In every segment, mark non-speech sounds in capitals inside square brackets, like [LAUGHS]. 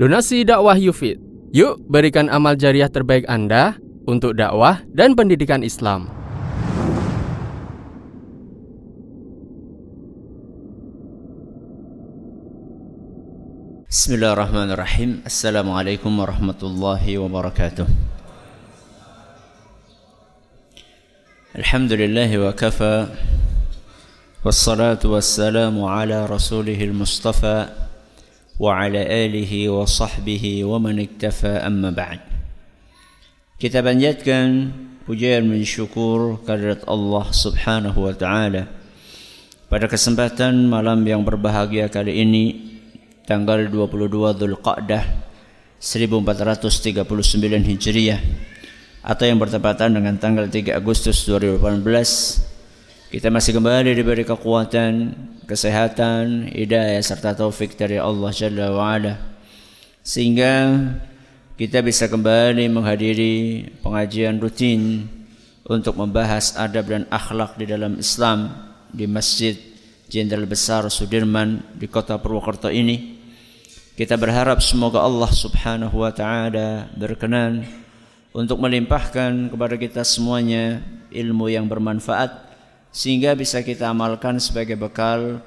Donasi dakwah Yufid. Yuk berikan amal jariah terbaik Anda untuk dakwah dan pendidikan Islam. Bismillahirrahmanirrahim. Assalamualaikum warahmatullahi wabarakatuh. Alhamdulillah wa kafa wassalatu wassalamu ala rasulihil mustafa wa sahbihi wa man iktafa amma ba'd. Kita panjatkan pujian dan syukur kehadirat Allah Subhanahu wa taala pada kesempatan malam yang berbahagia kali ini tanggal 22 Dzulqa'dah 1439 Hijriah atau yang bertepatan dengan tanggal 3 Agustus 2018 kita masih kembali diberi kekuatan, kesehatan, hidayah serta taufik dari Allah Jalla wa ala sehingga kita bisa kembali menghadiri pengajian rutin untuk membahas adab dan akhlak di dalam Islam di Masjid Jenderal Besar Sudirman di kota Purwokerto ini. Kita berharap semoga Allah Subhanahu wa taala berkenan untuk melimpahkan kepada kita semuanya ilmu yang bermanfaat sehingga bisa kita amalkan sebagai bekal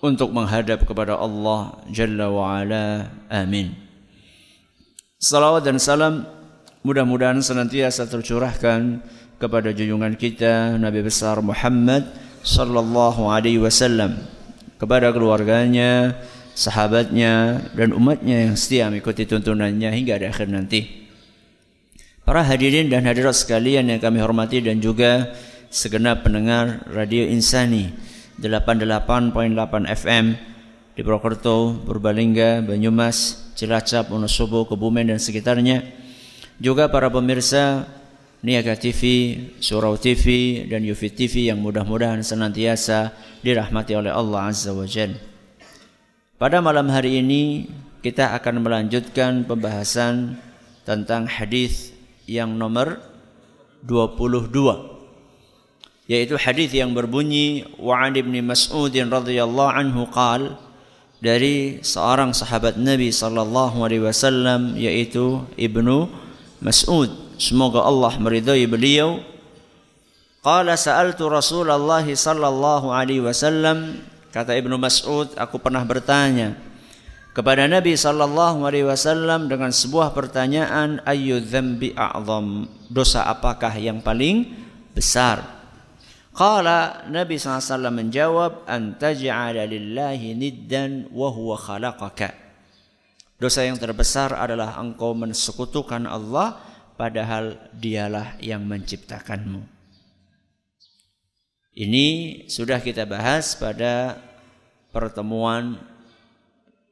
untuk menghadap kepada Allah Jalla wa ala. Amin. Salawat dan salam mudah-mudahan senantiasa tercurahkan kepada junjungan kita Nabi besar Muhammad sallallahu alaihi wasallam kepada keluarganya, sahabatnya dan umatnya yang setia mengikuti tuntunannya hingga di akhir nanti. Para hadirin dan hadirat sekalian yang kami hormati dan juga segenap pendengar Radio Insani 88.8 FM di Purwokerto, Purbalingga, Banyumas, Cilacap, Wonosobo, Kebumen dan sekitarnya. Juga para pemirsa Niaga TV, Surau TV dan Yufi TV yang mudah-mudahan senantiasa dirahmati oleh Allah Azza wa Jalla. Pada malam hari ini kita akan melanjutkan pembahasan tentang hadis yang nomor 22 yaitu hadis yang berbunyi wa an ibni Mas'ud radhiyallahu anhu qal dari seorang sahabat Nabi sallallahu alaihi wasallam yaitu Ibnu Mas'ud semoga Allah meridai beliau qala sa'altu Rasulullah sallallahu alaihi wasallam Kata Ibnu Mas'ud, aku pernah bertanya kepada Nabi sallallahu alaihi wasallam dengan sebuah pertanyaan ayu dzambi a'zam? Dosa apakah yang paling besar? Qala Nabi SAW menjawab antaj'ala lillahi niddan wa huwa khalaqaka. Dosa yang terbesar adalah engkau mensekutukan Allah padahal dialah yang menciptakanmu. Ini sudah kita bahas pada pertemuan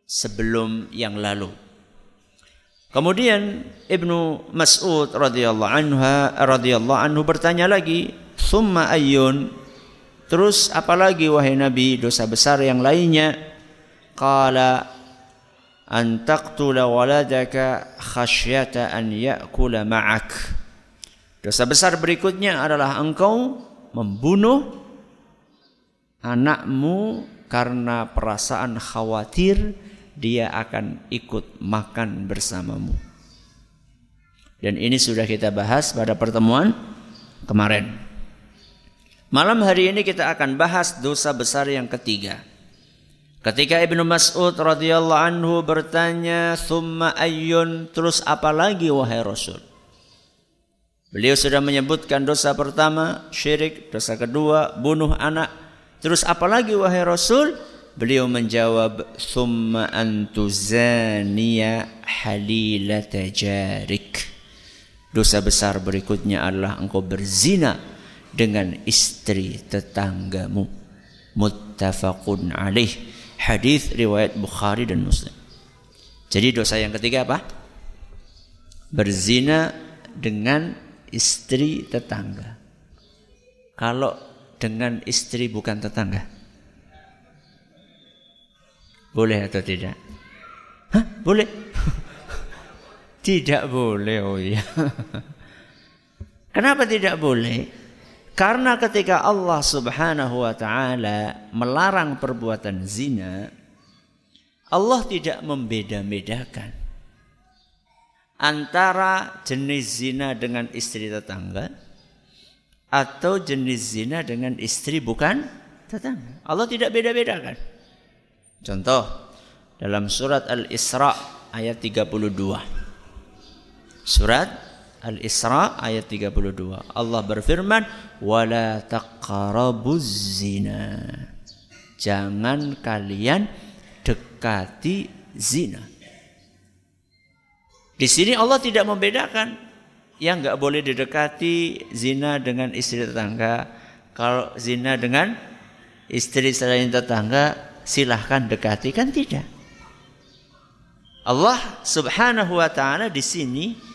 sebelum yang lalu. Kemudian Ibnu Mas'ud radhiyallahu anhu radhiyallahu anhu bertanya lagi, "Tsumma ayyun?" Terus apalagi wahai Nabi dosa besar yang lainnya? Qala an taqtula waladaka khasyata an ya'kula ma'ak. Dosa besar berikutnya adalah engkau membunuh anakmu karena perasaan khawatir dia akan ikut makan bersamamu. Dan ini sudah kita bahas pada pertemuan kemarin. Malam hari ini kita akan bahas dosa besar yang ketiga. Ketika Ibnu Mas'ud radhiyallahu anhu bertanya, "Tsumma ayyun?" Terus apa lagi wahai Rasul? Beliau sudah menyebutkan dosa pertama, syirik, dosa kedua, bunuh anak. Terus apalagi wahai Rasul? Beliau menjawab, "Tsumma antuzaniya halilata jarik." Dosa besar berikutnya adalah engkau berzina dengan istri tetanggamu. Muttafaqun alaih. Hadis riwayat Bukhari dan Muslim. Jadi dosa yang ketiga apa? Berzina dengan istri tetangga. Kalau dengan istri bukan tetangga. Boleh atau tidak? Hah? Boleh? [LAUGHS] tidak boleh, oh iya. [LAUGHS] Kenapa tidak boleh? Karena ketika Allah Subhanahu wa taala melarang perbuatan zina, Allah tidak membeda-bedakan antara jenis zina dengan istri tetangga atau jenis zina dengan istri bukan tetangga. Allah tidak beda-bedakan. Contoh dalam surat Al-Isra ayat 32. Surat Al-Isra ayat 32. Allah berfirman, "Wala taqrabuz zina." Jangan kalian dekati zina. Di sini Allah tidak membedakan yang nggak boleh didekati zina dengan istri tetangga. Kalau zina dengan istri selain tetangga silahkan dekati kan tidak. Allah Subhanahu wa taala di sini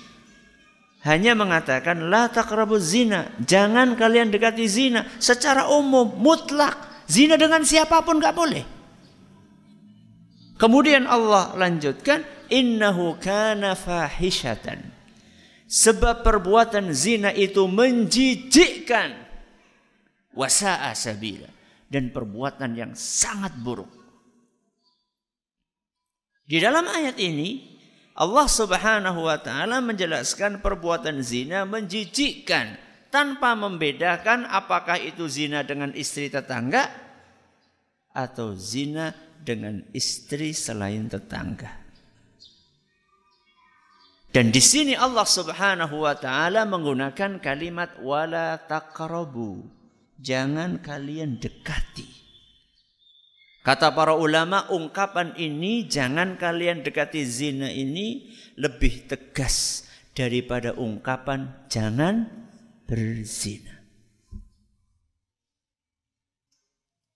hanya mengatakan la taqrabu zina, jangan kalian dekati zina secara umum mutlak. Zina dengan siapa pun nggak boleh. Kemudian Allah lanjutkan innahu kana fahishatan. Sebab perbuatan zina itu menjijikkan wasa'a sabila dan perbuatan yang sangat buruk. Di dalam ayat ini Allah Subhanahu wa taala menjelaskan perbuatan zina menjijikkan tanpa membedakan apakah itu zina dengan istri tetangga atau zina dengan istri selain tetangga. Dan di sini Allah Subhanahu wa taala menggunakan kalimat wala taqrabu. Jangan kalian dekati. Kata para ulama, ungkapan ini jangan kalian dekati zina ini lebih tegas daripada ungkapan jangan berzina.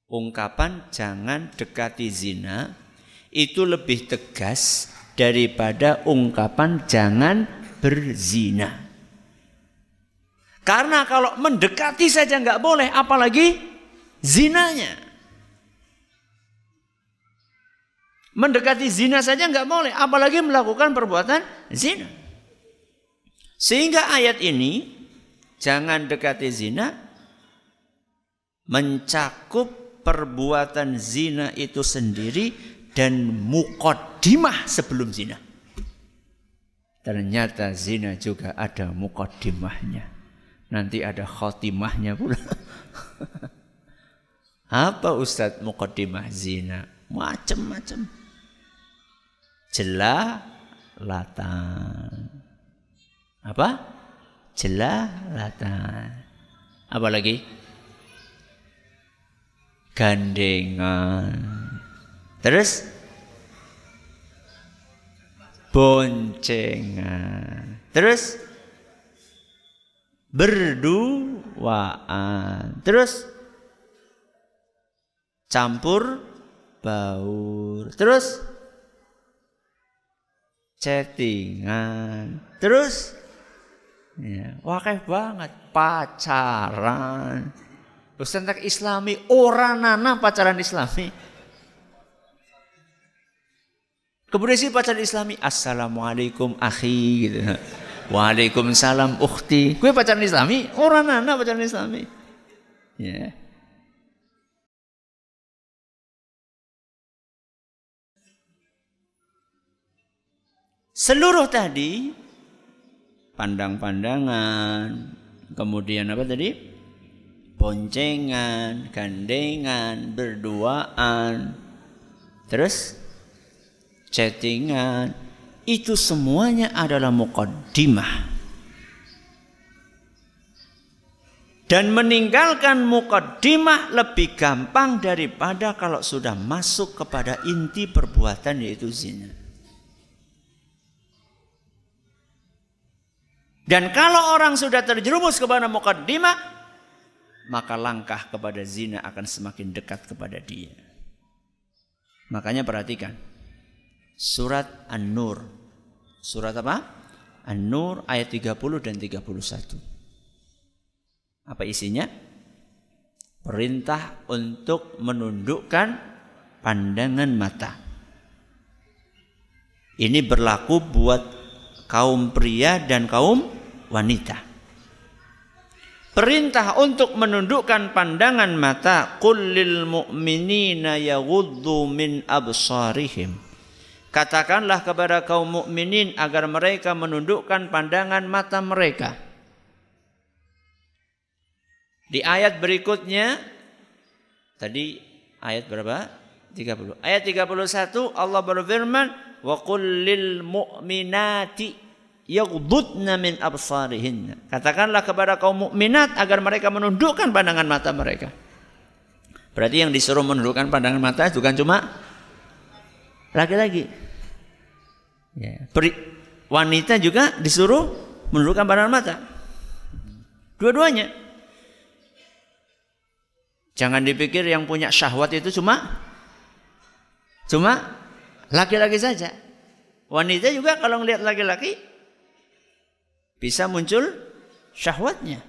Ungkapan jangan dekati zina itu lebih tegas daripada ungkapan jangan berzina. Karena kalau mendekati saja nggak boleh, apalagi zinanya. Mendekati zina saja nggak boleh, apalagi melakukan perbuatan zina. Sehingga ayat ini jangan dekati zina mencakup perbuatan zina itu sendiri dan mukodimah sebelum zina. Ternyata zina juga ada mukodimahnya. Nanti ada khotimahnya pula. [LAUGHS] Apa Ustadz mukodimah zina? Macam-macam jelalatan. Apa? Jelalatan. Apa lagi? Gandengan. Terus boncengan. Terus berduaan. Terus campur baur. Terus chattingan. Terus ya, kayak banget pacaran. Terus tentang islami, orang nana pacaran islami. Kemudian si pacaran islami, Assalamualaikum akhi gitu. Waalaikumsalam ukhti. Gue pacaran islami, orang nana pacaran islami. Ya. Yeah. Seluruh tadi pandang-pandangan, kemudian apa tadi? Boncengan, gandengan, berduaan, terus chattingan, itu semuanya adalah mukaddimah. Dan meninggalkan mukaddimah lebih gampang daripada kalau sudah masuk kepada inti perbuatan yaitu zina. Dan kalau orang sudah terjerumus kepada mukaddimah, maka langkah kepada zina akan semakin dekat kepada dia. Makanya perhatikan. Surat An-Nur. Surat apa? An-Nur ayat 30 dan 31. Apa isinya? Perintah untuk menundukkan pandangan mata. Ini berlaku buat kaum pria dan kaum wanita. Perintah untuk menundukkan pandangan mata kullil mu'minina yaghuddu min absarihim Katakanlah kepada kaum mukminin agar mereka menundukkan pandangan mata mereka. Di ayat berikutnya tadi ayat berapa? 30. Ayat 31 Allah berfirman, "Wa qul lil mu'minati yaghdudna min absarihinna." Katakanlah kepada kaum mukminat agar mereka menundukkan pandangan mata mereka. Berarti yang disuruh menundukkan pandangan mata bukan cuma laki-laki. Ya. Wanita juga disuruh menundukkan pandangan mata. Dua-duanya. Jangan dipikir yang punya syahwat itu cuma cuma laki-laki saja. Wanita juga kalau melihat laki-laki bisa muncul syahwatnya.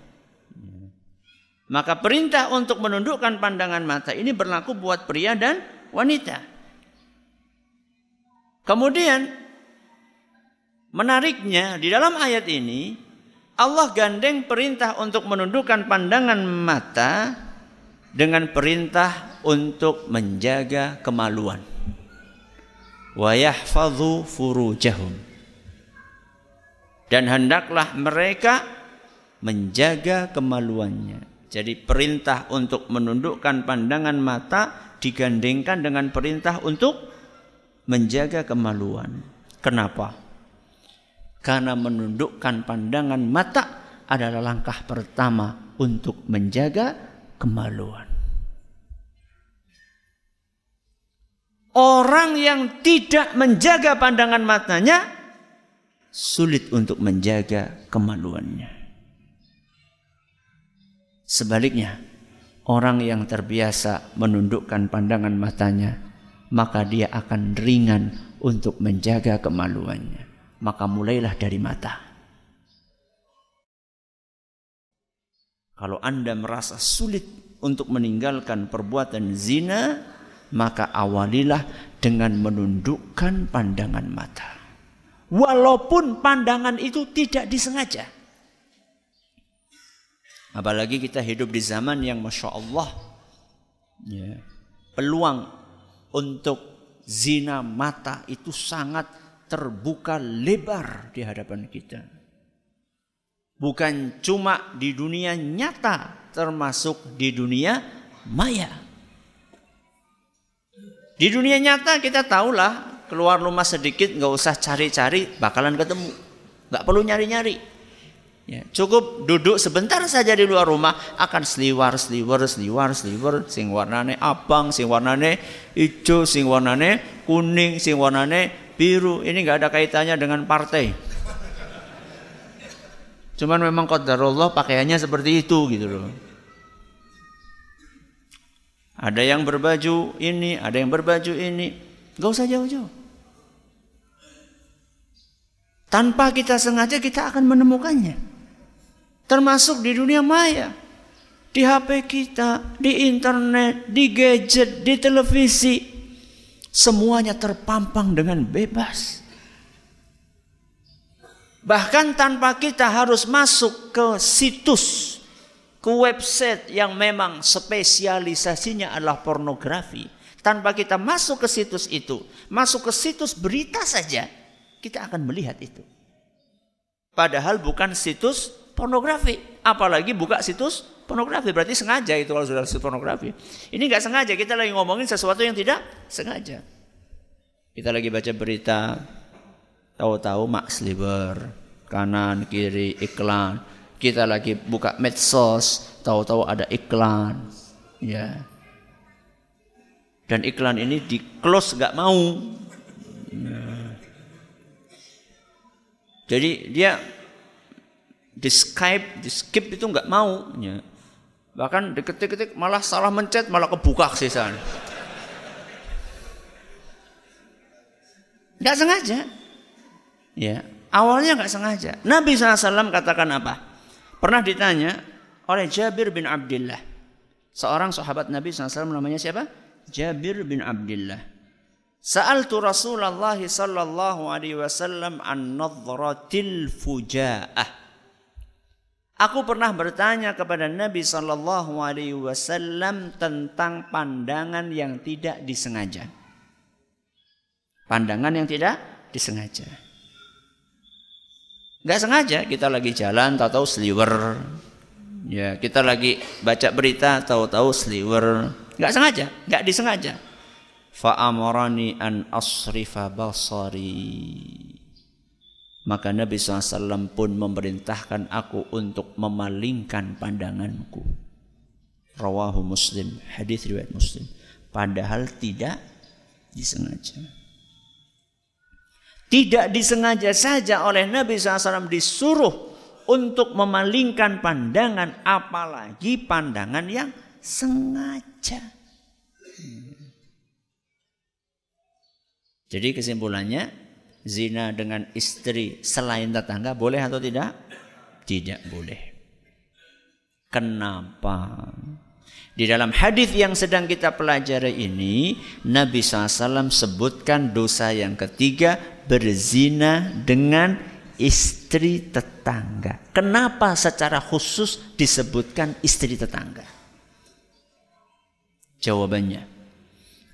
Maka perintah untuk menundukkan pandangan mata ini berlaku buat pria dan wanita. Kemudian menariknya di dalam ayat ini Allah gandeng perintah untuk menundukkan pandangan mata dengan perintah untuk menjaga kemaluan. Wa furujahum. Dan hendaklah mereka menjaga kemaluannya. Jadi perintah untuk menundukkan pandangan mata digandengkan dengan perintah untuk menjaga kemaluan. Kenapa? Karena menundukkan pandangan mata adalah langkah pertama untuk menjaga kemaluan. Orang yang tidak menjaga pandangan matanya sulit untuk menjaga kemaluannya. Sebaliknya, orang yang terbiasa menundukkan pandangan matanya, maka dia akan ringan untuk menjaga kemaluannya. Maka mulailah dari mata. Kalau Anda merasa sulit untuk meninggalkan perbuatan zina, maka awalilah dengan menundukkan pandangan mata. Walaupun pandangan itu tidak disengaja. Apalagi kita hidup di zaman yang Masya Allah. Ya, peluang untuk zina mata itu sangat terbuka lebar di hadapan kita. Bukan cuma di dunia nyata, termasuk di dunia maya. Di dunia nyata kita tahulah keluar rumah sedikit nggak usah cari-cari bakalan ketemu, nggak perlu nyari-nyari. Ya, cukup duduk sebentar saja di luar rumah akan seliwar, seliwar, seliwar, seliwar, sing warnane abang, sing warnane hijau, sing warnane kuning, sing warnane biru. Ini nggak ada kaitannya dengan partai. Cuman memang qadarullah pakaiannya seperti itu gitu loh. Ada yang berbaju ini, ada yang berbaju ini. Gak usah jauh-jauh. Tanpa kita sengaja kita akan menemukannya. Termasuk di dunia maya. Di HP kita, di internet, di gadget, di televisi. Semuanya terpampang dengan bebas. Bahkan tanpa kita harus masuk ke situs, ke website yang memang spesialisasinya adalah pornografi. Tanpa kita masuk ke situs itu, masuk ke situs berita saja, kita akan melihat itu. Padahal bukan situs pornografi, apalagi buka situs pornografi berarti sengaja itu kalau sudah situs pornografi. Ini nggak sengaja, kita lagi ngomongin sesuatu yang tidak sengaja. Kita lagi baca berita, Tahu-tahu Max Liber, kanan kiri iklan. Kita lagi buka medsos, tahu-tahu ada iklan. Ya. Dan iklan ini di close nggak mau. Ya. Jadi dia di Skype, di skip itu nggak mau. Ya. Bahkan diketik-ketik malah salah mencet, malah kebuka sisanya. Nggak sengaja. Ya, awalnya nggak sengaja. Nabi SAW katakan apa? Pernah ditanya oleh Jabir bin Abdullah. Seorang sahabat Nabi SAW namanya siapa? Jabir bin Abdullah. Sa'altu Rasulullah sallallahu alaihi wasallam an nadratil fujaah. Aku pernah bertanya kepada Nabi sallallahu alaihi wasallam tentang pandangan yang tidak disengaja. Pandangan yang tidak disengaja. Nggak sengaja kita lagi jalan tahu-tahu sliwer. Ya, kita lagi baca berita tahu-tahu sliwer. Nggak sengaja, nggak disengaja. Fa'amarani an asrifa basari. Maka Nabi SAW pun memerintahkan aku untuk memalingkan pandanganku. Rawahu Muslim, hadis riwayat Muslim. Padahal tidak disengaja. Tidak disengaja saja oleh Nabi SAW disuruh untuk memalingkan pandangan apalagi pandangan yang sengaja. Jadi kesimpulannya zina dengan istri selain tetangga boleh atau tidak? Tidak boleh. Kenapa? Di dalam hadis yang sedang kita pelajari ini, Nabi SAW sebutkan dosa yang ketiga berzina dengan istri tetangga. Kenapa secara khusus disebutkan istri tetangga? Jawabannya,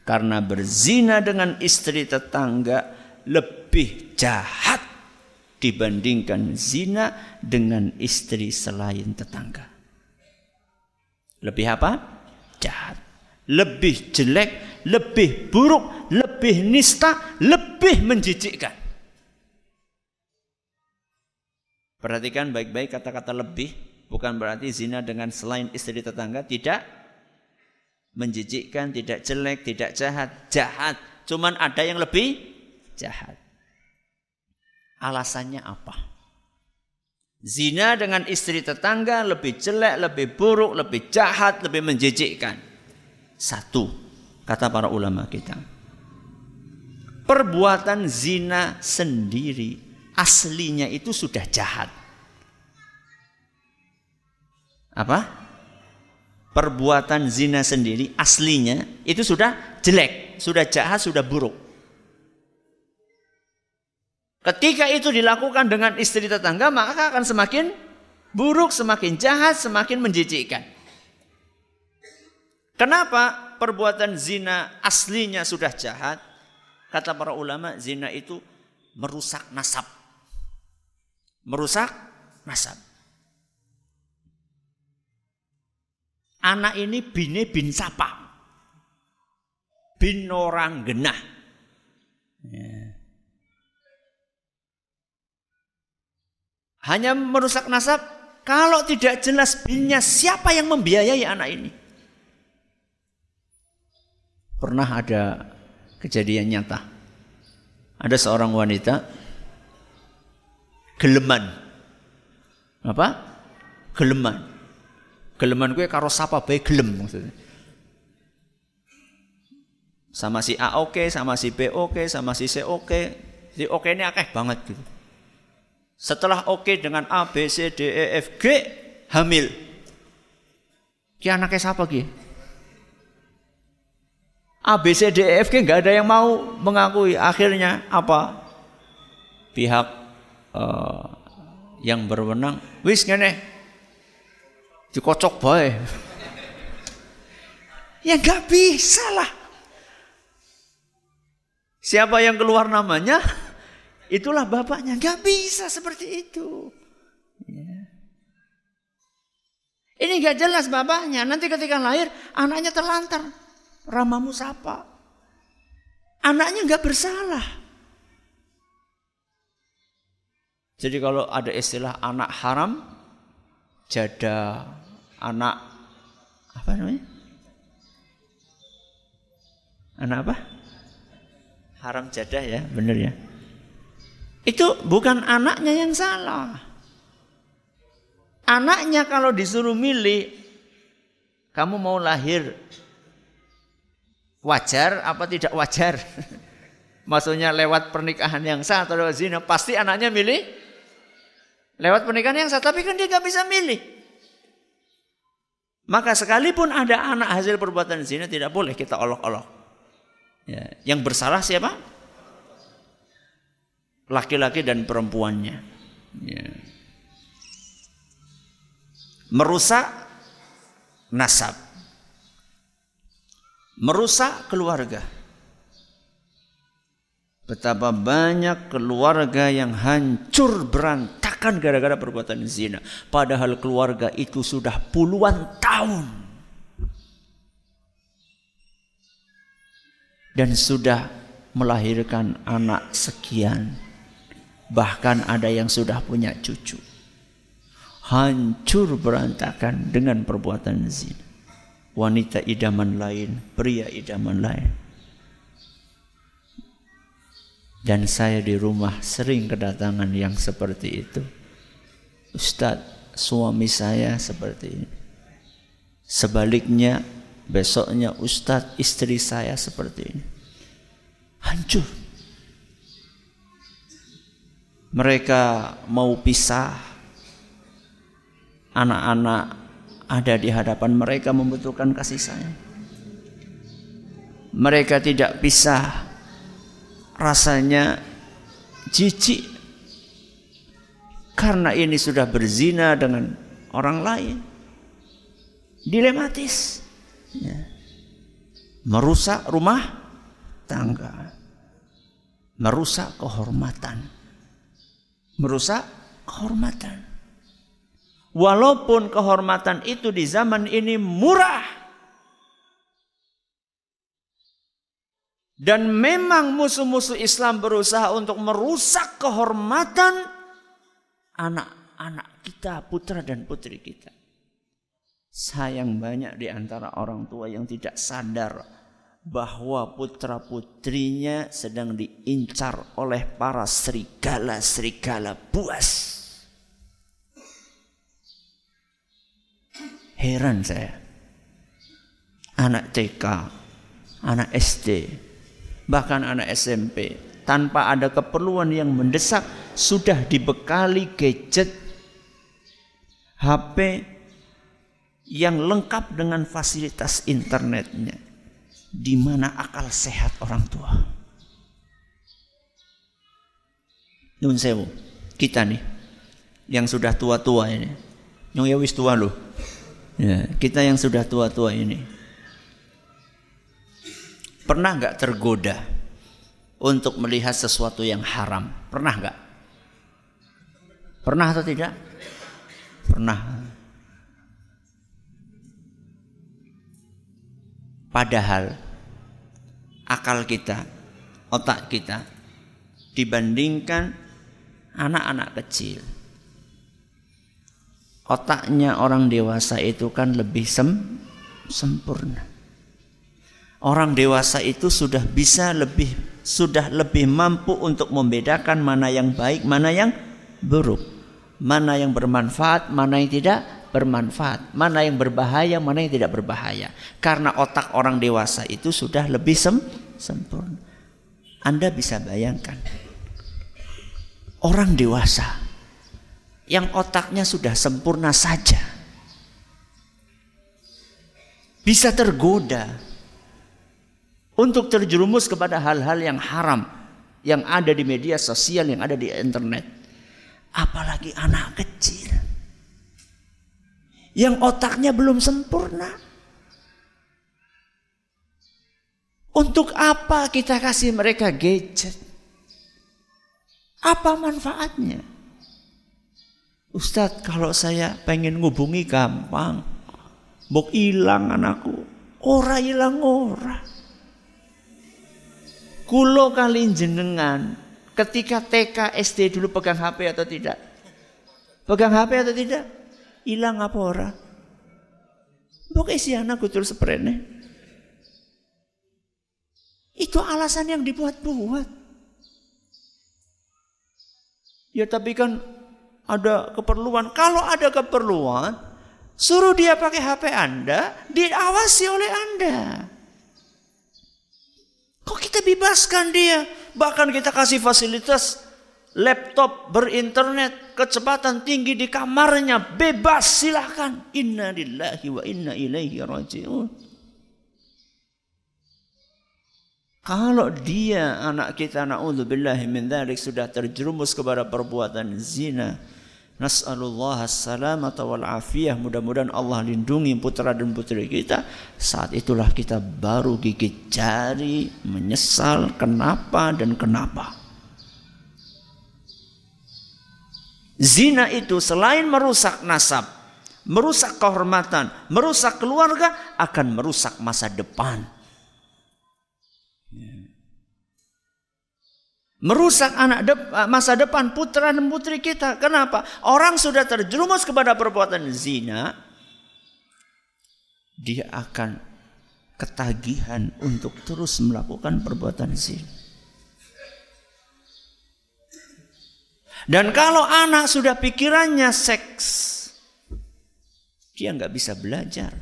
karena berzina dengan istri tetangga lebih jahat dibandingkan zina dengan istri selain tetangga. Lebih apa? jahat, lebih jelek, lebih buruk, lebih nista, lebih menjijikkan. Perhatikan baik-baik kata-kata lebih bukan berarti zina dengan selain istri tetangga tidak menjijikkan, tidak jelek, tidak jahat, jahat. Cuman ada yang lebih jahat. Alasannya apa? Zina dengan istri tetangga lebih jelek, lebih buruk, lebih jahat, lebih menjijikkan. Satu, kata para ulama kita. Perbuatan zina sendiri aslinya itu sudah jahat. Apa? Perbuatan zina sendiri aslinya itu sudah jelek, sudah jahat, sudah buruk. Ketika itu dilakukan dengan istri tetangga, maka akan semakin buruk, semakin jahat, semakin menjijikkan. Kenapa perbuatan zina aslinya sudah jahat? Kata para ulama, zina itu merusak nasab. Merusak nasab. Anak ini bine bin sapa. Bin orang genah. Ya. Hanya merusak nasab kalau tidak jelas binnya siapa yang membiayai anak ini. Pernah ada kejadian nyata. Ada seorang wanita geleman. Apa? Geleman. Geleman gue karo sapa bae gelem maksudnya. Sama si A oke, sama si B oke, sama si C oke. Okay. Si oke ini akeh banget gitu. Setelah oke dengan A, B, C, D, E, F, G, hamil. Ki anaknya siapa Ki? A, B, C, D, E, F, G nggak ada yang mau mengakui. Akhirnya apa? Pihak uh, yang berwenang, wis ngene, dikocok bae. ya nggak bisa lah. Siapa yang keluar namanya? Itulah bapaknya. Gak bisa seperti itu. Ya. Ini gak jelas bapaknya. Nanti ketika lahir anaknya terlantar. Ramamu siapa? Anaknya gak bersalah. Jadi kalau ada istilah anak haram, jada, anak apa namanya? Anak apa? Haram jadah ya, bener ya. Itu bukan anaknya yang salah. Anaknya kalau disuruh milih, kamu mau lahir wajar apa tidak wajar? [LAUGHS] Maksudnya lewat pernikahan yang sah atau lewat zina, pasti anaknya milih lewat pernikahan yang sah, tapi kan dia nggak bisa milih. Maka sekalipun ada anak hasil perbuatan zina tidak boleh kita olok-olok. Ya, yang bersalah siapa? laki-laki dan perempuannya. Ya. Merusak nasab. Merusak keluarga. Betapa banyak keluarga yang hancur berantakan gara-gara perbuatan zina. Padahal keluarga itu sudah puluhan tahun. Dan sudah melahirkan anak sekian. Bahkan ada yang sudah punya cucu. Hancur berantakan dengan perbuatan zina. Wanita idaman lain, pria idaman lain dan saya di rumah sering kedatangan yang seperti itu. Ustadz, suami saya seperti ini. Sebaliknya, besoknya Ustadz, istri saya seperti ini. Hancur. Mereka mau pisah. Anak-anak ada di hadapan mereka membutuhkan kasih sayang. Mereka tidak pisah rasanya jijik. Karena ini sudah berzina dengan orang lain. Dilematis. Ya. merusak rumah tangga. Merusak kehormatan. Merusak kehormatan. Walaupun kehormatan itu di zaman ini murah Dan memang musuh-musuh Islam berusaha untuk merusak kehormatan anak-anak kita, putra dan putri kita. Sayang banyak di antara orang tua yang tidak sadar bahwa putra putrinya sedang diincar oleh para serigala-serigala buas. Heran saya. Anak TK, anak SD, bahkan anak SMP tanpa ada keperluan yang mendesak sudah dibekali gadget HP yang lengkap dengan fasilitas internetnya. Di mana akal sehat orang tua. Nun sewu kita nih yang sudah tua-tua ini. Yang ya wis tua loh. Ya, kita yang sudah tua-tua ini Pernah nggak tergoda untuk melihat sesuatu yang haram? Pernah nggak? Pernah atau tidak? Pernah. Padahal akal kita, otak kita dibandingkan anak-anak kecil. Otaknya orang dewasa itu kan lebih sem sempurna. Orang dewasa itu sudah bisa lebih sudah lebih mampu untuk membedakan mana yang baik, mana yang buruk. Mana yang bermanfaat, mana yang tidak bermanfaat, mana yang berbahaya, mana yang tidak berbahaya. Karena otak orang dewasa itu sudah lebih sem sempurna. Anda bisa bayangkan orang dewasa yang otaknya sudah sempurna saja bisa tergoda untuk terjerumus kepada hal-hal yang haram yang ada di media sosial, yang ada di internet. Apalagi anak kecil yang otaknya belum sempurna. Untuk apa kita kasih mereka gadget? Apa manfaatnya? Ustadz kalau saya pengen ngubungi gampang. Bok hilang anakku. Ora hilang ora. Kulo kali jenengan ketika TK SD dulu pegang HP atau tidak? Pegang HP atau tidak? Hilang apa ora? Pokoknya si anak kutul seprene. Itu alasan yang dibuat-buat. Ya tapi kan ada keperluan. Kalau ada keperluan, suruh dia pakai HP Anda, diawasi oleh Anda. Kok kita bebaskan dia? Bahkan kita kasih fasilitas laptop berinternet kecepatan tinggi di kamarnya bebas silahkan inna lillahi wa inna ilaihi rajiun kalau dia anak kita naudzubillahi min dzalik sudah terjerumus kepada perbuatan zina Nas'alullah salamata wal afiyah. Mudah-mudahan Allah lindungi putra dan putri kita. Saat itulah kita baru gigit jari, menyesal kenapa dan kenapa. Zina itu selain merusak nasab, merusak kehormatan, merusak keluarga, akan merusak masa depan. Merusak anak de masa depan putra dan putri kita. Kenapa? Orang sudah terjerumus kepada perbuatan zina, dia akan ketagihan untuk terus melakukan perbuatan zina. Dan kalau anak sudah pikirannya seks, dia nggak bisa belajar.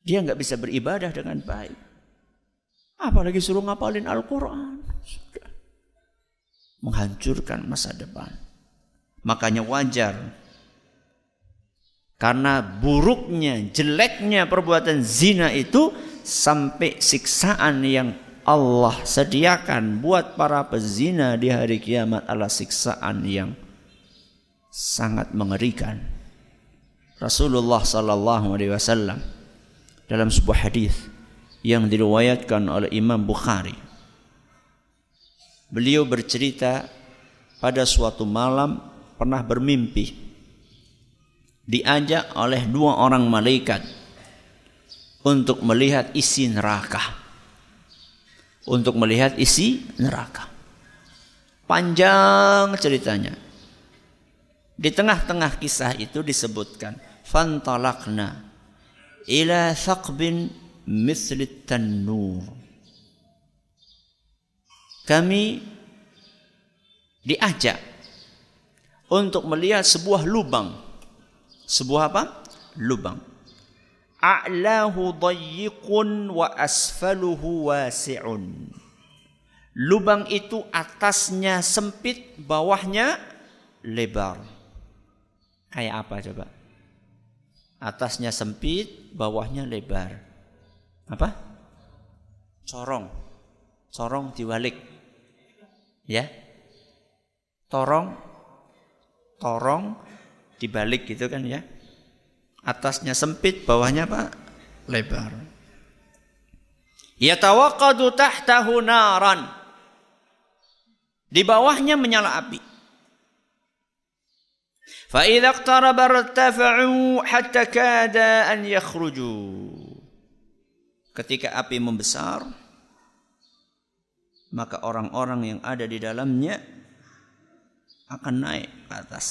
Dia nggak bisa beribadah dengan baik. Apalagi suruh ngapalin Al-Quran. Menghancurkan masa depan. Makanya wajar. Karena buruknya, jeleknya perbuatan zina itu sampai siksaan yang Allah sediakan buat para pezina di hari kiamat adalah siksaan yang sangat mengerikan. Rasulullah sallallahu alaihi wasallam dalam sebuah hadis yang diriwayatkan oleh Imam Bukhari. Beliau bercerita pada suatu malam pernah bermimpi diajak oleh dua orang malaikat untuk melihat isi neraka. Untuk melihat isi neraka. Panjang ceritanya. Di tengah-tengah kisah itu disebutkan fantalakna ila thaqbin misli tanur. Kami diajak untuk melihat sebuah lubang. Sebuah apa? Lubang. A'lahu dayyiqun wa asfaluhu wasi'un. Lubang itu atasnya sempit, bawahnya lebar. Kayak apa coba? Atasnya sempit, bawahnya lebar apa? Corong. Corong diwalik ya. Torong torong dibalik gitu kan ya. Atasnya sempit bawahnya apa? Lebar. Yatawaqqadu tahtahu naran. Di bawahnya menyala api. Fa idza iqtaraba irtafa'u hatta kada an yakhruju. Ketika api membesar maka orang-orang yang ada di dalamnya akan naik ke atas,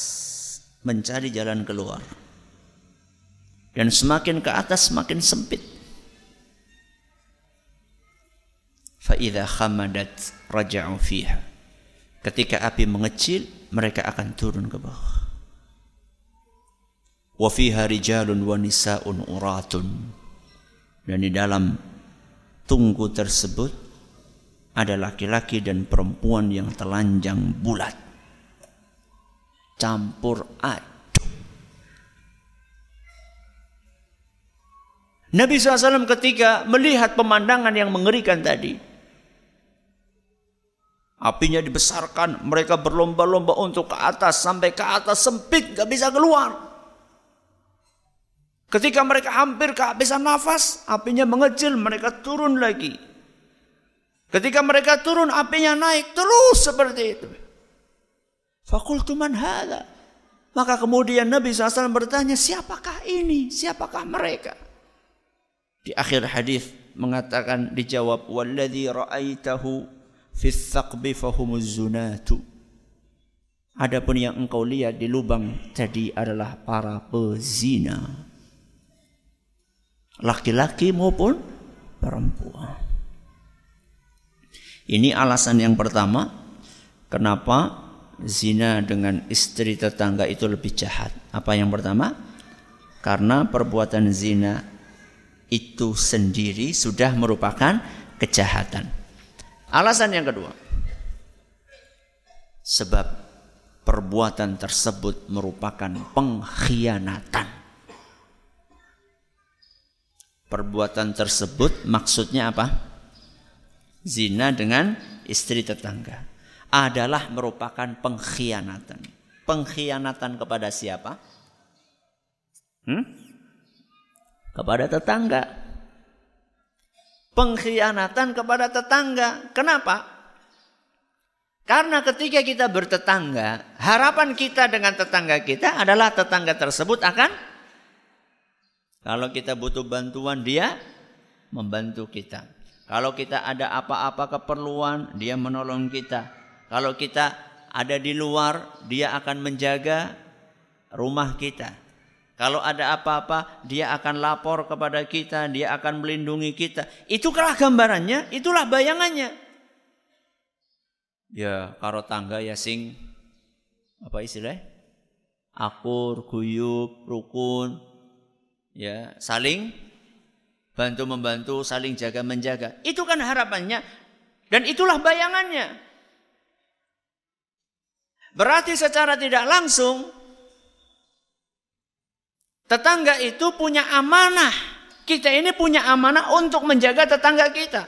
mencari jalan keluar. Dan semakin ke atas semakin sempit. Fa'idha khamadat raja'u fiha. Ketika api mengecil, mereka akan turun ke bawah. Wa fiha rijalun wa nisa'un dan di dalam tungku tersebut ada laki-laki dan perempuan yang telanjang bulat. Campur aduk. Nabi SAW ketika melihat pemandangan yang mengerikan tadi. Apinya dibesarkan, mereka berlomba-lomba untuk ke atas, sampai ke atas sempit, gak bisa keluar. Ketika mereka hampir kehabisan nafas, apinya mengecil, mereka turun lagi. Ketika mereka turun, apinya naik terus seperti itu. Fakultu man hadha. Maka kemudian Nabi SAW bertanya, siapakah ini? Siapakah mereka? Di akhir hadis mengatakan dijawab, Walladhi ra'aitahu fi thaqbi fahumuz zunatu. Adapun yang engkau lihat di lubang tadi adalah para pezina laki-laki maupun perempuan. Ini alasan yang pertama kenapa zina dengan istri tetangga itu lebih jahat. Apa yang pertama? Karena perbuatan zina itu sendiri sudah merupakan kejahatan. Alasan yang kedua. Sebab perbuatan tersebut merupakan pengkhianatan perbuatan tersebut maksudnya apa? Zina dengan istri tetangga adalah merupakan pengkhianatan. Pengkhianatan kepada siapa? Hmm? Kepada tetangga. Pengkhianatan kepada tetangga. Kenapa? Karena ketika kita bertetangga, harapan kita dengan tetangga kita adalah tetangga tersebut akan kalau kita butuh bantuan dia membantu kita. Kalau kita ada apa-apa keperluan, dia menolong kita. Kalau kita ada di luar, dia akan menjaga rumah kita. Kalau ada apa-apa, dia akan lapor kepada kita, dia akan melindungi kita. Itulah gambarannya, itulah bayangannya ya karo tangga ya sing apa istilah akur guyub rukun ya saling bantu membantu saling jaga menjaga. Itu kan harapannya. Dan itulah bayangannya. Berarti secara tidak langsung tetangga itu punya amanah. Kita ini punya amanah untuk menjaga tetangga kita.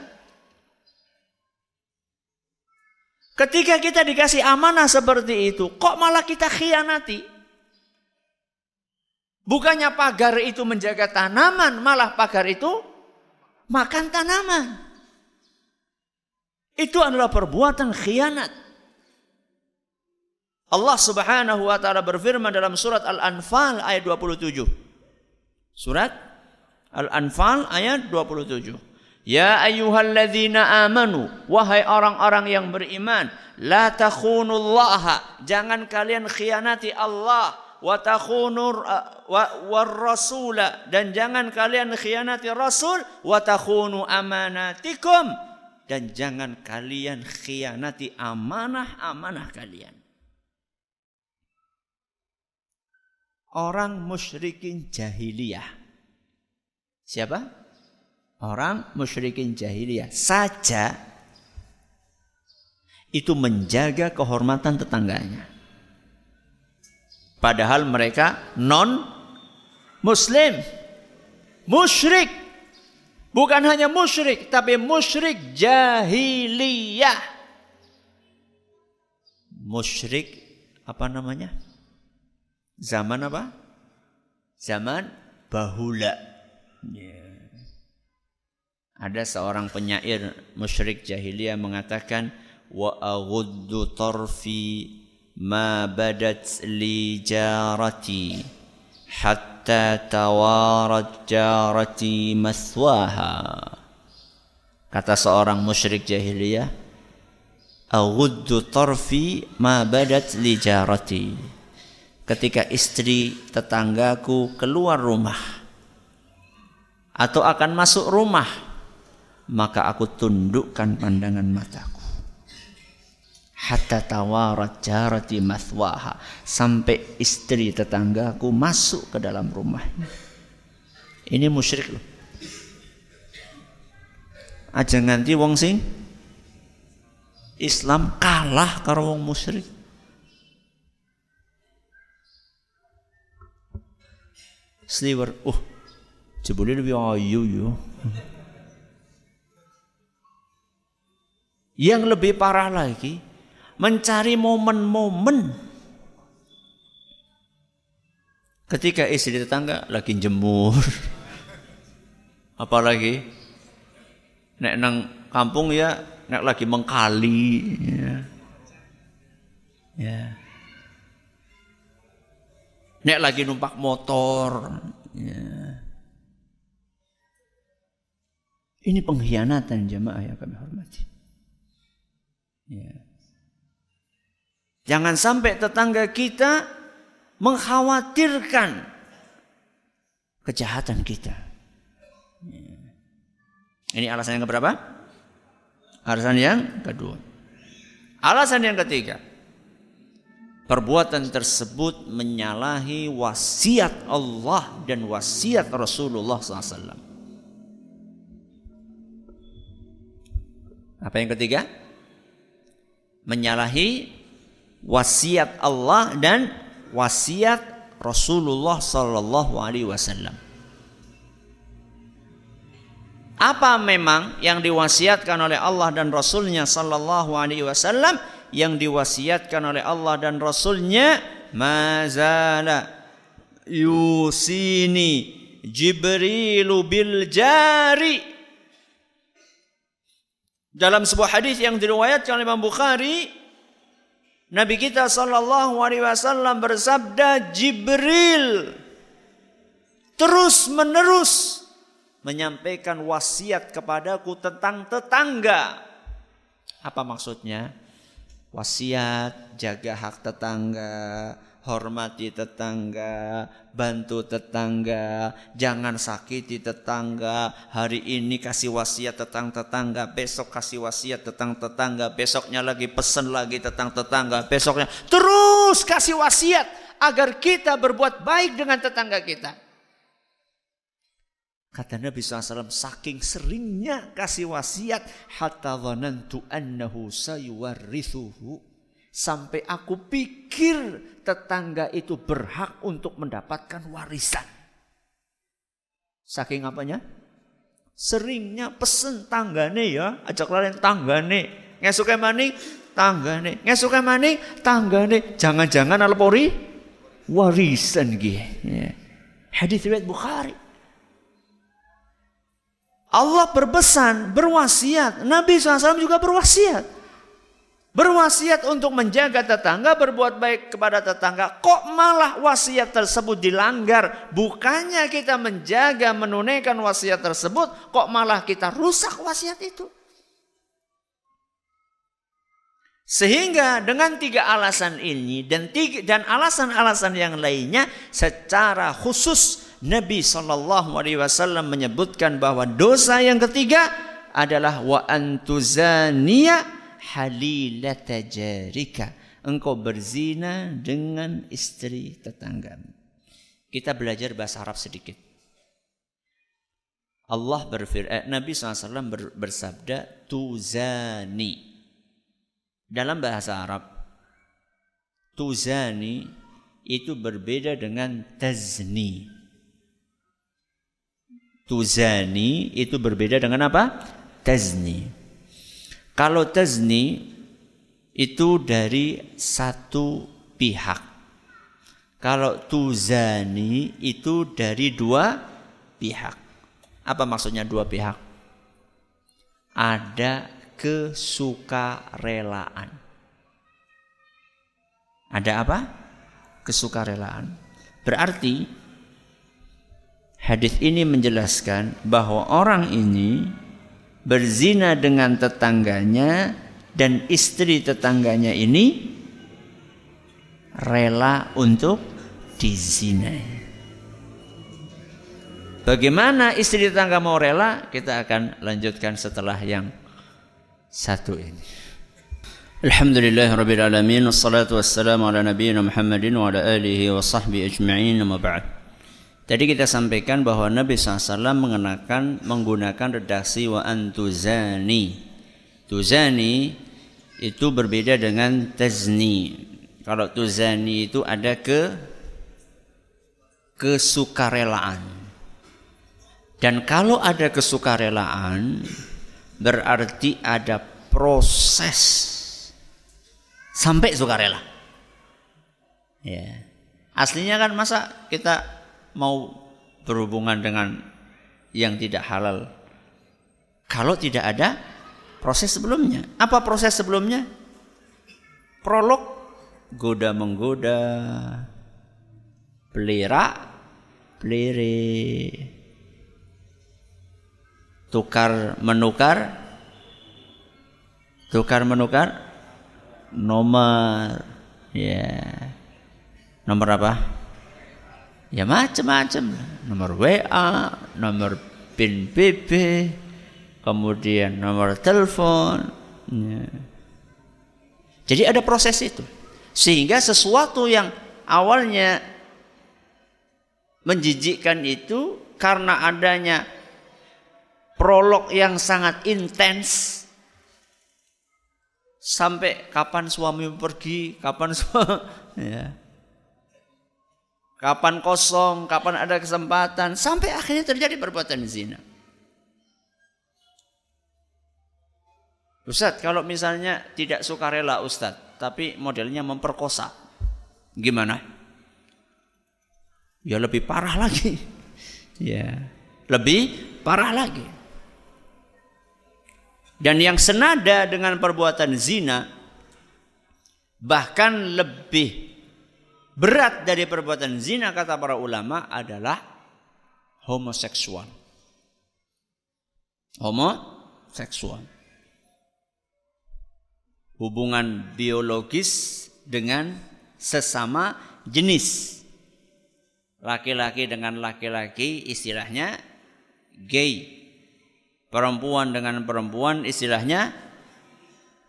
Ketika kita dikasih amanah seperti itu, kok malah kita khianati? Bukannya pagar itu menjaga tanaman, malah pagar itu makan tanaman. Itu adalah perbuatan khianat. Allah Subhanahu wa taala berfirman dalam surat Al-Anfal ayat 27. Surat Al-Anfal ayat 27. Ya ayyuhalladzina amanu wahai orang-orang yang beriman la takhunullaha jangan kalian khianati Allah wa takhunur wa dan jangan kalian khianati rasul. wa takhunu amanatikum dan jangan kalian khianati amanah-amanah kalian. Orang musyrikin jahiliyah. Siapa? Orang musyrikin jahiliyah. Saja itu menjaga kehormatan tetangganya. Padahal mereka non muslim. Musyrik. Bukan hanya musyrik, tapi musyrik jahiliyah. Musyrik apa namanya? Zaman apa? Zaman bahula. Yeah. Ada seorang penyair musyrik jahiliyah mengatakan wa aghuddu tarfi ma badat li jarati hatta tawarat jarati maswaha kata seorang musyrik jahiliyah aghuddu tarfi ma badat li jarati. Ketika istri tetanggaku keluar rumah atau akan masuk rumah maka aku tundukkan pandangan mataku hatta tawarat jarati mathwaha sampai istri tetanggaku masuk ke dalam rumahnya ini musyrik loh. Aja nganti wong sing Islam kalah karo wong musyrik. Sliwer uh jebule lebih ayu yo. Yang lebih parah lagi, mencari momen-momen ketika istri tetangga lagi jemur. [LAUGHS] Apalagi nek nang kampung ya nek lagi mengkali ya. ya. Nek lagi numpak motor ya. Ini pengkhianatan jemaah yang kami hormati. Ya. Jangan sampai tetangga kita mengkhawatirkan kejahatan kita. Ini alasan yang keberapa? Alasan yang kedua. Alasan yang ketiga. Perbuatan tersebut menyalahi wasiat Allah dan wasiat Rasulullah SAW. Apa yang ketiga? menyalahi wasiat Allah dan wasiat Rasulullah sallallahu alaihi wasallam. Apa memang yang diwasiatkan oleh Allah dan Rasulnya sallallahu alaihi wasallam yang diwasiatkan oleh Allah dan Rasulnya mazala yusini Jibrilu bil jari dalam sebuah hadis yang diriwayatkan oleh Imam Bukhari Nabi kita sallallahu alaihi wasallam bersabda Jibril terus menerus menyampaikan wasiat kepadaku tentang tetangga. Apa maksudnya? Wasiat jaga hak tetangga, hormati tetangga, bantu tetangga, jangan sakiti tetangga. Hari ini kasih wasiat tentang tetangga, besok kasih wasiat tentang tetangga, besoknya lagi pesan lagi tentang tetangga, besoknya terus kasih wasiat agar kita berbuat baik dengan tetangga kita. Kata Nabi SAW, saking seringnya kasih wasiat, hatta annahu sayuwarrithuhu. Sampai aku pikir tetangga itu berhak untuk mendapatkan warisan. Saking apanya? Seringnya pesen tanggane ya, ajak lari tanggane. Ngesuke mani, tanggane. Ngesuke mani, tanggane. Jangan-jangan alpori warisan gitu. Ya. Hadis riwayat Bukhari. Allah berpesan, berwasiat. Nabi SAW juga berwasiat. Berwasiat untuk menjaga tetangga, berbuat baik kepada tetangga. Kok malah wasiat tersebut dilanggar? Bukannya kita menjaga, menunaikan wasiat tersebut, kok malah kita rusak wasiat itu? Sehingga dengan tiga alasan ini dan tiga, dan alasan-alasan yang lainnya secara khusus Nabi Shallallahu Alaihi Wasallam menyebutkan bahwa dosa yang ketiga adalah wa antuzania halilata jarika. Engkau berzina dengan istri tetanggamu. Kita belajar bahasa Arab sedikit. Allah berfirman, eh, Nabi SAW bersabda, tuzani. Dalam bahasa Arab, tuzani itu berbeda dengan tazni. Tuzani itu berbeda dengan apa? Tazni. Kalau tazni itu dari satu pihak. Kalau tuzani itu dari dua pihak. Apa maksudnya dua pihak? Ada kesukarelaan. Ada apa? Kesukarelaan. Berarti Hadis ini menjelaskan bahwa orang ini berzina dengan tetangganya dan istri tetangganya ini rela untuk dizinai. Bagaimana istri tetangga mau rela? Kita akan lanjutkan setelah yang satu ini. Alhamdulillah Rabbil Alamin Wassalatu wassalamu ala nabiyina Muhammadin Wa ala alihi wa sahbihi ajma'in Nama ba'd Tadi kita sampaikan bahwa Nabi SAW mengenakan menggunakan redaksi wa antuzani. Tuzani itu berbeda dengan tazni. Kalau tuzani itu ada ke kesukarelaan. Dan kalau ada kesukarelaan berarti ada proses sampai sukarela. Ya. Aslinya kan masa kita mau berhubungan dengan yang tidak halal kalau tidak ada proses sebelumnya. Apa proses sebelumnya? Prolog goda menggoda, pelira, pelire, tukar menukar, tukar menukar, nomor, ya, nomor apa? Ya macam-macam nomor WA nomor PIN BB kemudian nomor telepon ya. jadi ada proses itu. Sehingga sesuatu yang awalnya menjijikkan itu karena adanya prolog yang sangat intens sampai kapan suami pergi kapan suami [LAUGHS] ya Kapan kosong, kapan ada kesempatan, sampai akhirnya terjadi perbuatan zina. Ustadz, kalau misalnya tidak suka rela Ustadz, tapi modelnya memperkosa. Gimana? Ya lebih parah lagi. [LAUGHS] ya, lebih parah lagi. Dan yang senada dengan perbuatan zina bahkan lebih berat dari perbuatan zina kata para ulama adalah homoseksual. Homoseksual. Hubungan biologis dengan sesama jenis. Laki-laki dengan laki-laki istilahnya gay. Perempuan dengan perempuan istilahnya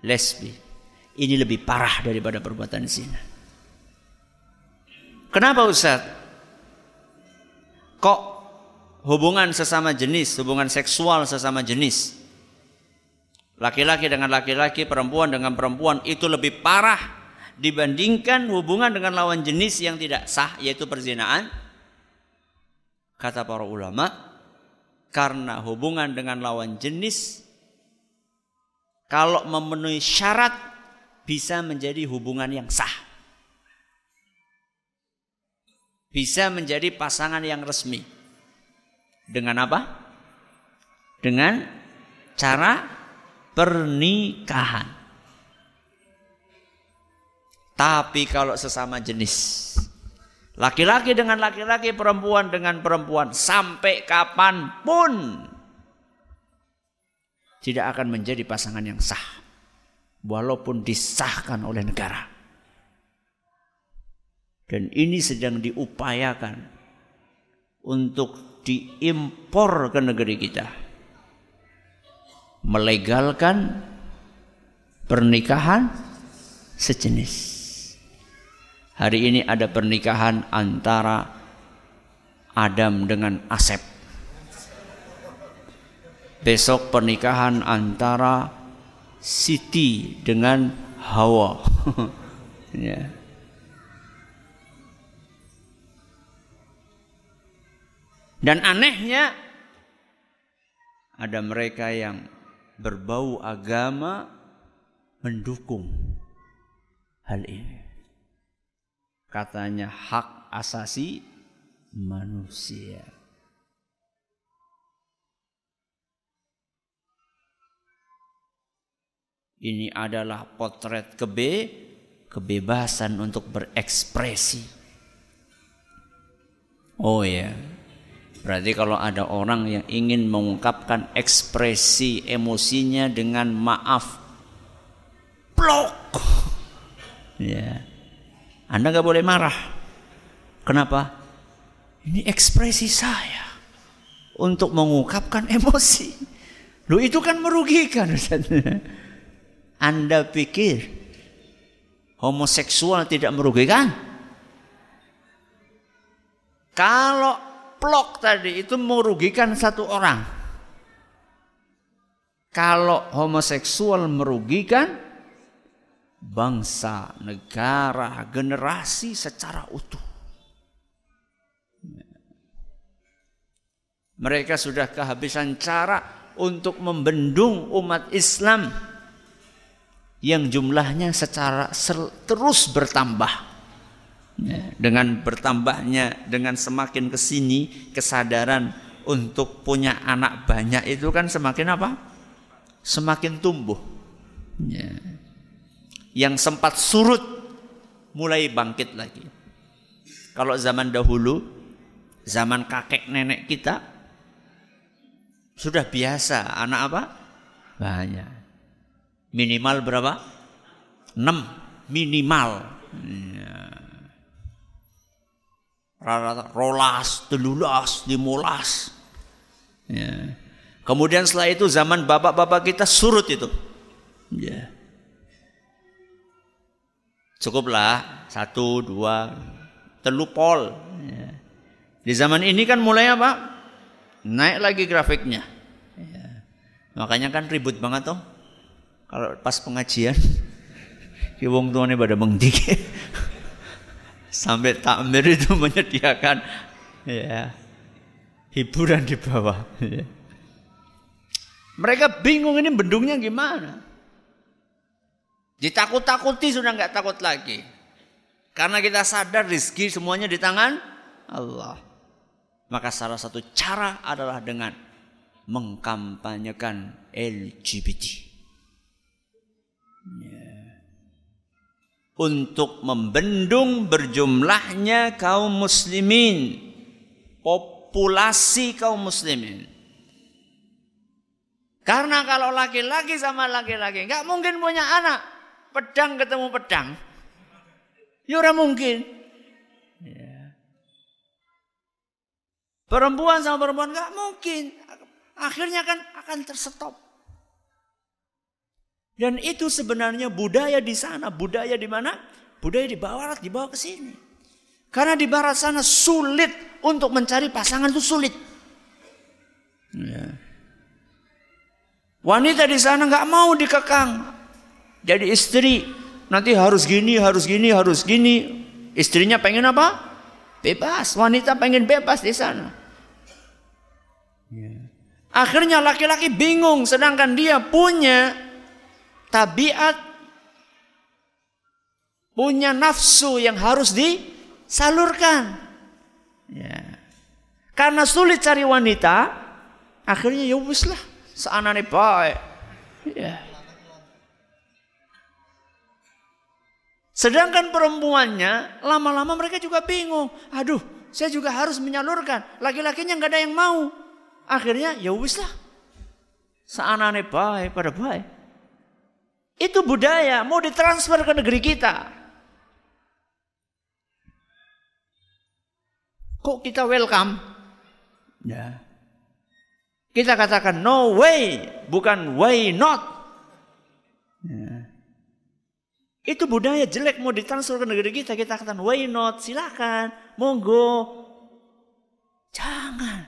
lesbi. Ini lebih parah daripada perbuatan zina. Kenapa Ustaz? Kok hubungan sesama jenis, hubungan seksual sesama jenis? Laki-laki dengan laki-laki, perempuan dengan perempuan itu lebih parah dibandingkan hubungan dengan lawan jenis yang tidak sah yaitu perzinaan. Kata para ulama karena hubungan dengan lawan jenis kalau memenuhi syarat bisa menjadi hubungan yang sah bisa menjadi pasangan yang resmi. Dengan apa? Dengan cara pernikahan. Tapi kalau sesama jenis, laki-laki dengan laki-laki, perempuan dengan perempuan, sampai kapan pun tidak akan menjadi pasangan yang sah, walaupun disahkan oleh negara. Dan ini sedang diupayakan untuk diimpor ke negeri kita. Melegalkan pernikahan sejenis. Hari ini ada pernikahan antara Adam dengan Asep. Besok pernikahan antara Siti dengan Hawa. [LAUGHS] ya. Dan anehnya ada mereka yang berbau agama mendukung hal ini katanya hak asasi manusia. Ini adalah potret kebe kebebasan untuk berekspresi. Oh ya. Berarti kalau ada orang yang ingin mengungkapkan ekspresi emosinya dengan maaf blok. Ya. Anda nggak boleh marah. Kenapa? Ini ekspresi saya untuk mengungkapkan emosi. Lu itu kan merugikan. Anda pikir homoseksual tidak merugikan? Kalau plok tadi itu merugikan satu orang. Kalau homoseksual merugikan bangsa, negara, generasi secara utuh. Mereka sudah kehabisan cara untuk membendung umat Islam yang jumlahnya secara terus bertambah. Ya, dengan bertambahnya, dengan semakin ke sini kesadaran untuk punya anak banyak itu kan semakin apa? Semakin tumbuh. Ya yang sempat surut mulai bangkit lagi. Kalau zaman dahulu, zaman kakek nenek kita sudah biasa anak apa? Banyak. Minimal berapa? 6 minimal. Ya. Rata-rata rolas, telulas, dimulas. Ya. Kemudian setelah itu zaman bapak-bapak kita surut itu. Ya. Cukuplah satu, dua, telupol. Ya. Di zaman ini kan mulai apa? Naik lagi grafiknya. Ya. Makanya kan ribut banget tuh. Kalau pas pengajian, ki [LAUGHS] wong tuane pada mengdik. [LAUGHS] Sampai takmir itu [LAUGHS] menyediakan ya hiburan di bawah. Ya. Mereka bingung ini bendungnya gimana. Ditakut-takuti sudah nggak takut lagi. Karena kita sadar rizki semuanya di tangan Allah. Maka salah satu cara adalah dengan mengkampanyekan LGBT. Ya. Untuk membendung berjumlahnya kaum muslimin. Populasi kaum muslimin. Karena kalau laki-laki sama laki-laki nggak mungkin punya anak. Pedang ketemu pedang. Ya orang mungkin. Ya. Perempuan sama perempuan nggak mungkin. Akhirnya kan akan terstop. Dan itu sebenarnya budaya di sana. Budaya di mana? Budaya di barat dibawa ke sini. Karena di barat sana sulit untuk mencari pasangan itu sulit. Ya. Wanita di sana nggak mau dikekang jadi istri nanti harus gini, harus gini, harus gini. Istrinya pengen apa? Bebas. Wanita pengen bebas di sana. Ya. Akhirnya laki-laki bingung sedangkan dia punya tabiat punya nafsu yang harus disalurkan. Ya. Karena sulit cari wanita, akhirnya ya wis lah, seanane baik. Ya. Sedangkan perempuannya lama-lama mereka juga bingung. Aduh, saya juga harus menyalurkan. Laki-lakinya nggak ada yang mau. Akhirnya ya wis lah. Seanane baik pada baik. Itu budaya mau ditransfer ke negeri kita. Kok kita welcome? Ya. Kita katakan no way, bukan why not. Ya. Itu budaya jelek mau ditransfer ke negeri kita. Kita katakan why not? Silakan. Monggo. Jangan.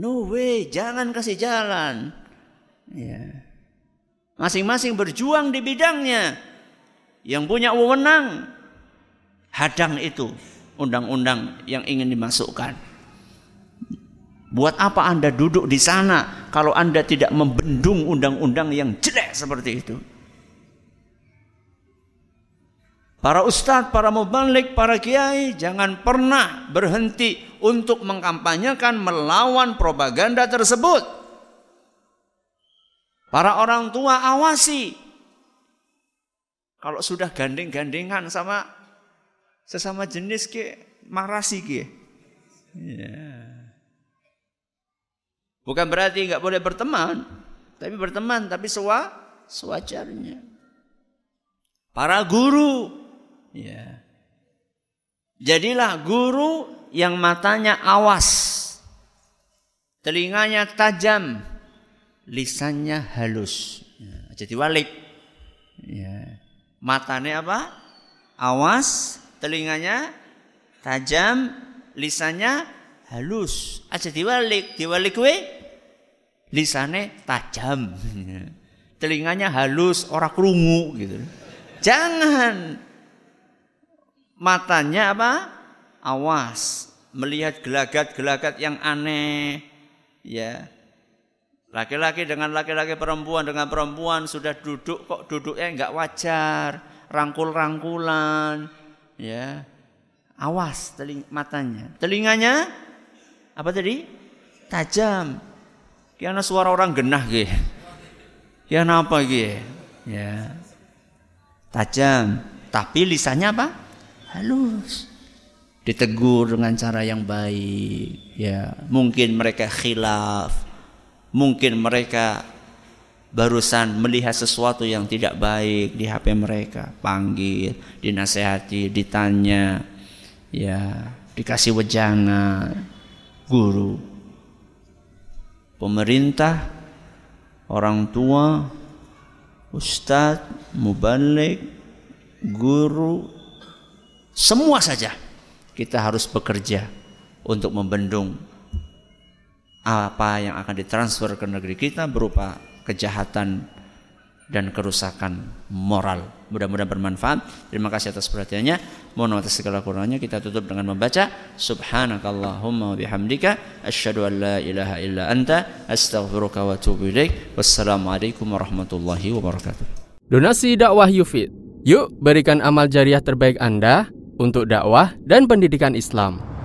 No way. Jangan kasih jalan. Ya. Masing-masing berjuang di bidangnya. Yang punya wewenang. Hadang itu. Undang-undang yang ingin dimasukkan. Buat apa Anda duduk di sana kalau Anda tidak membendung undang-undang yang jelek seperti itu? Para ustadz, para mubalik, para kiai jangan pernah berhenti untuk mengkampanyekan melawan propaganda tersebut. Para orang tua awasi. Kalau sudah gandeng-gandengan sama sesama jenis ke marasi ke. Ya. Bukan berarti nggak boleh berteman, tapi berteman tapi sewa sewajarnya. Para guru Ya. Jadilah guru yang matanya awas, telinganya tajam, lisannya halus. Ya, jadi walik. Ya. Matanya apa? Awas, telinganya tajam, lisannya halus. Aja diwalik, diwalik we lisane tajam. [LAUGHS] Telinganya halus, orang kerungu gitu. Jangan matanya apa? Awas, melihat gelagat-gelagat yang aneh. Ya. Laki-laki dengan laki-laki, perempuan dengan perempuan sudah duduk kok duduknya enggak wajar, rangkul-rangkulan, ya. Awas teling matanya. Telinganya apa tadi? Tajam. Karena suara orang genah gitu. Ya apa gitu? Ya. Tajam. Tapi lisannya apa? halus ditegur dengan cara yang baik ya mungkin mereka khilaf mungkin mereka barusan melihat sesuatu yang tidak baik di HP mereka. Panggil dinasehati ditanya ya dikasih wejana guru. Pemerintah orang tua ustadz mubalik guru semua saja kita harus bekerja untuk membendung apa yang akan ditransfer ke negeri kita berupa kejahatan dan kerusakan moral. Mudah-mudahan bermanfaat. Terima kasih atas perhatiannya. Mohon atas segala kurangnya kita tutup dengan membaca Subhanakallahumma wa bihamdika asyhadu an la ilaha illa anta astaghfiruka wa atubu ilaik. Wassalamualaikum warahmatullahi wabarakatuh. Donasi dakwah Yufid. Yuk berikan amal jariah terbaik Anda untuk dakwah dan pendidikan Islam.